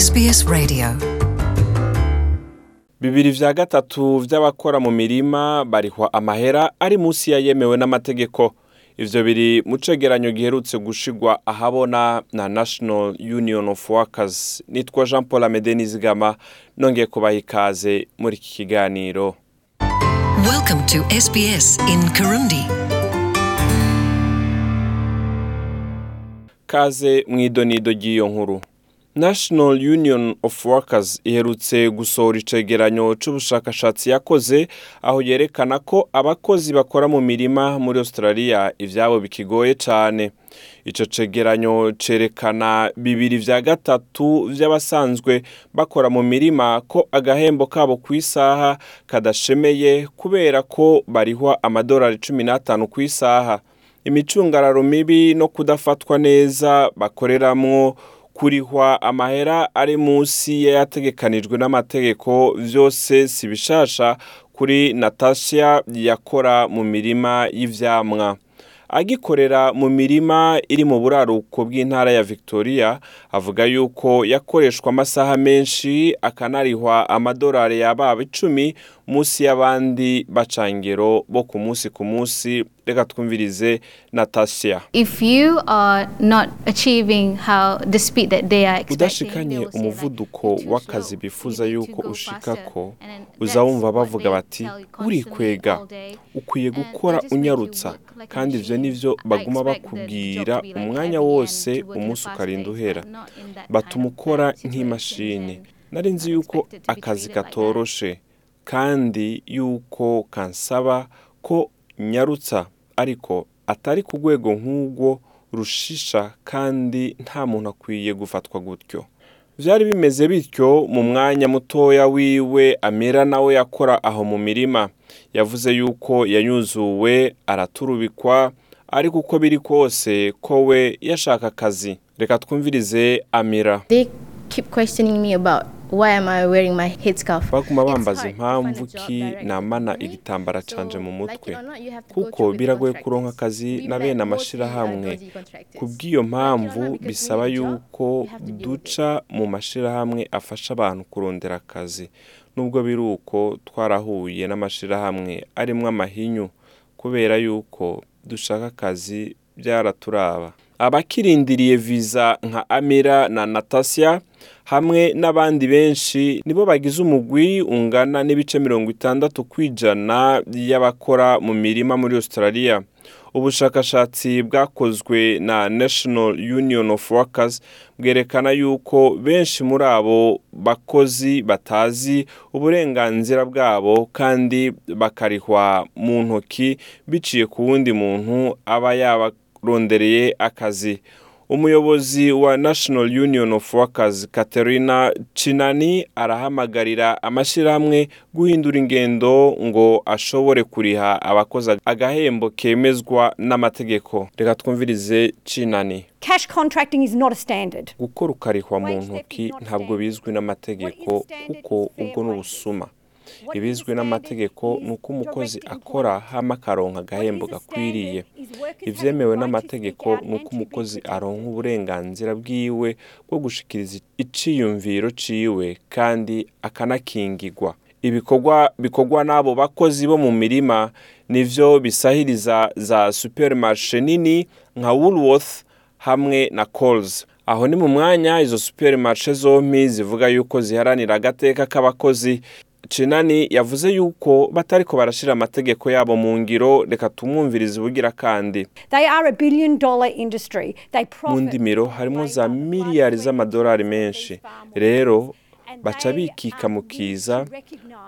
SBS Radio. Bibiri vya gatatu vy'abakora mu mirima barihwa amahera ari munsi ya yemewe n'amategeko. Ivyo biri mu cegeranyo giherutse gushigwa ahabona na national union of workers. Nitwa jean paul amede nizigama nongeye kubaha ikaze muri iki kiganiro. Welcome to SBS in Kirundi. Kaze mw'idonido ry'iyo nkuru. National union of workers iherutse gusohora icegeranyo c'ubushakashatsi yakoze aho yerekana ko abakozi bakora mu mirima muri australia ivyabo bikigoye cane. Ico cegeranyo cerekana bibiri vya gatatu vy'abasanzwe bakora mu mirima ko agahembo kabo kw'isaha kadashemeye kubera ko barihwa amadolari cumi n'atanu kw'isaha. Imicungararo mibi no kudafatwa neza bakoreramwo kurihwa amahera ari munsi y'ayategekanijwe n'amategeko vyose si bishasha kuri natasha yakora mu mirima y'ivyamwa. Agikorera mu mirima iri mu buraruko bw'intara ya victoria avuga yuko yakoreshwa amasaha menshi akanarihwa amadolari yababa icumi munsi y'abandi bacangero bo ku munsi ku munsi reka twumvirize natasha. If you are not achieving how the speed that they are expecting, udashikanye umuvuduko "You're too w'akazi bifuza yuko go ushikako faster." And then uza wumva bavuga bati urikwega ukwiye gukora unyarutsa. kandi ivyo machine. nivyo I baguma bakubwira umwanya wose umunsi ukarinda uhera. batuma ukora nk'imashini. Nari nzi yuko akazi katoroshe. Kandi yuko kansaba ko nyarutsa ariko atari ku rwego nk'ubwo rushisha kandi nta muntu akwiye gufatwa gutyo. Vyari bimeze bityo mu mwanya mutoya wiwe amera nawe yakora aho mu mirima. Yavuze yuko yanyuzuwe araturubikwa ariko uko biri kose ko we yashaka akazi. Reka twumvirize amira. Why am I wearing my headscarf. baguma bambaza impamvu ki namana igitambara canje mu mutwe. kuko biragoye kuronka akazi na bene amashirahamwe kubw'iyo mpamvu bisaba yuko duca mu mashirahamwe afasha abantu kurondera akazi nubwo biri uko twarahuye n'amashirahamwe arimwo amahinyu kubera yuko dushaka akazi byaraturaba. Abakirindiriye viza nka amira na natasha hamwe n'abandi benshi nibo bagize umugwi ungana n'ibice mirongo itandatu kw'ijana y'abakora mu mirima muri australia. Ubushakashatsi bwakozwe na national union of workers bwerekana yuko benshi muri abo bakozi batazi uburenganzira bwabo kandi bakarihwa mu ntoki biciye ku wundi muntu aba yabarondereye akazi. Umuyobozi wa national union of workers katerina cinani arahamagarira amashyirahamwe guhindura ingendo ngo ashobore kuriha abakozi agahembo kemezwa n'amategeko. Reka twumvirize cinani gukora ukarihwa mu ntoki ntabwo bizwi n'amategeko kuko ubwo ni ubusuma. Ibizwi n'amategeko ni uko umukozi akora hama akaronka agahembo gakwiriye. ivyemewe n'amategeko ni uko umukozi aronka uburenganzira bwiwe bwo gushikiriza iciyumviro ciwe kandi akanakingigwa. Ibikorwa bikorwa n'abo bakozi bo mu mirima nivyo bisahiriza za supermarché nini nka Woolworth hamwe na Coles. Aho ni mu mwanya izo supermarché zompi zivuga yuko ziharanira agateka k'abakozi. Cinani yavuze yuko batariko barashira amategeko yabo mu ngiro reka tumwumvirize ubugira kandi. Mu ndimiro harimo za miliyari z'amadolari menshi. rero baca bikika mu kiza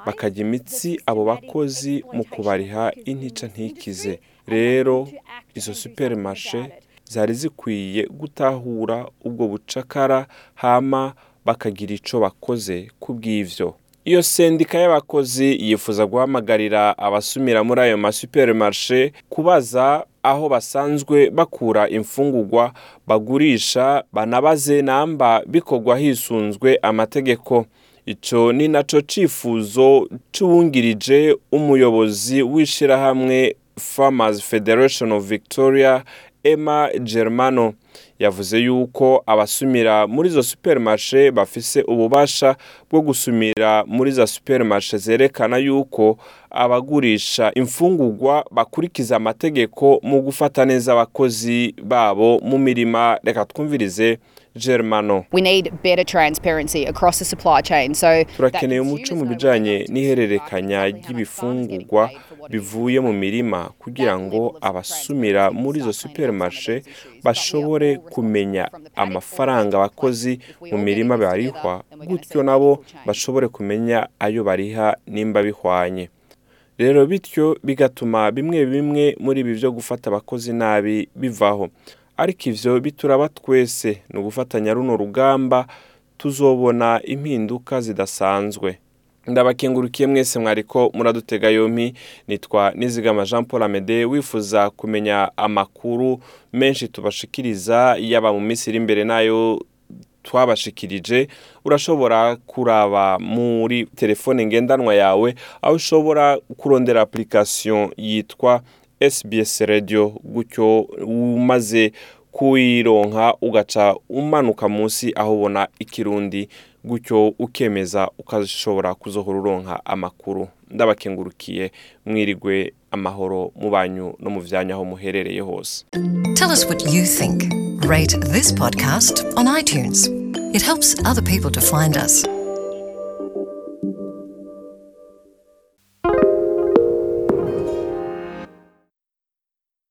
bakajya imitsi abo bakozi mu kubariha intica ntikize. rero izo it. zari zikwiye gutahura ubwo bucakara hama bakagira ico bakoze ku bw'ivyo iyo sendika y'abakozi yifuza guhamagarira abasumira muri ayo masupermarshe kubaza aho basanzwe bakura imfungurwa bagurisha banabaze namba bikorwa hisunzwe amategeko. Ico ni naco cifuzo c'uwungirije umuyobozi w'ishirahamwe farmers federation of victoria emma germano. Yavuze yuko abasumira muri izo supermarché bafise ububasha bwo gusumira muri za supermarché zerekana yuko abagurisha imfungurwa bakurikiza amategeko mu gufata neza abakozi babo mu mirima. Reka twumvirize Germano. We need better transparency across the supply chain. So turakeneye umuco mu bijanye n'ihererekanya ry'ibifungurwa bivuye mu mirima kugira ngo abasumira muri izo supermarché bashobore kumenya amafaranga abakozi mu mirima barihwa gutyo nabo bashobore kumenya ayo bariha nimba bihwanye. Rero bityo bigatuma bimwe bimwe muri ibi byo gufata abakozi nabi bivaho. Ariko ivyo bituraba twese ni ugufatanya runo rugamba tuzobona impinduka zidasanzwe. Ndabakengurukiye mwese mwariko muradutega yompi nitwa nizigama jean paul amede wifuza kumenya amakuru menshi tubashikiriza yaba mu minsi iri imbere na yo twabashikirije urashobora kuraba muri telefone ngendanwa yawe aho ushobora kurondera application yitwa SBS radio gutyo umaze kuyironka ugaca umanuka munsi aho ubona ikirundi gutyo ukemeza ukashobora kuzohora uronka amakuru ndabakengurukiye mwirigwe amahoro mu banyu no mu vyanya aho muherereye hose Tell us what you think. Rate this podcast on iTunes. It helps other people to find us.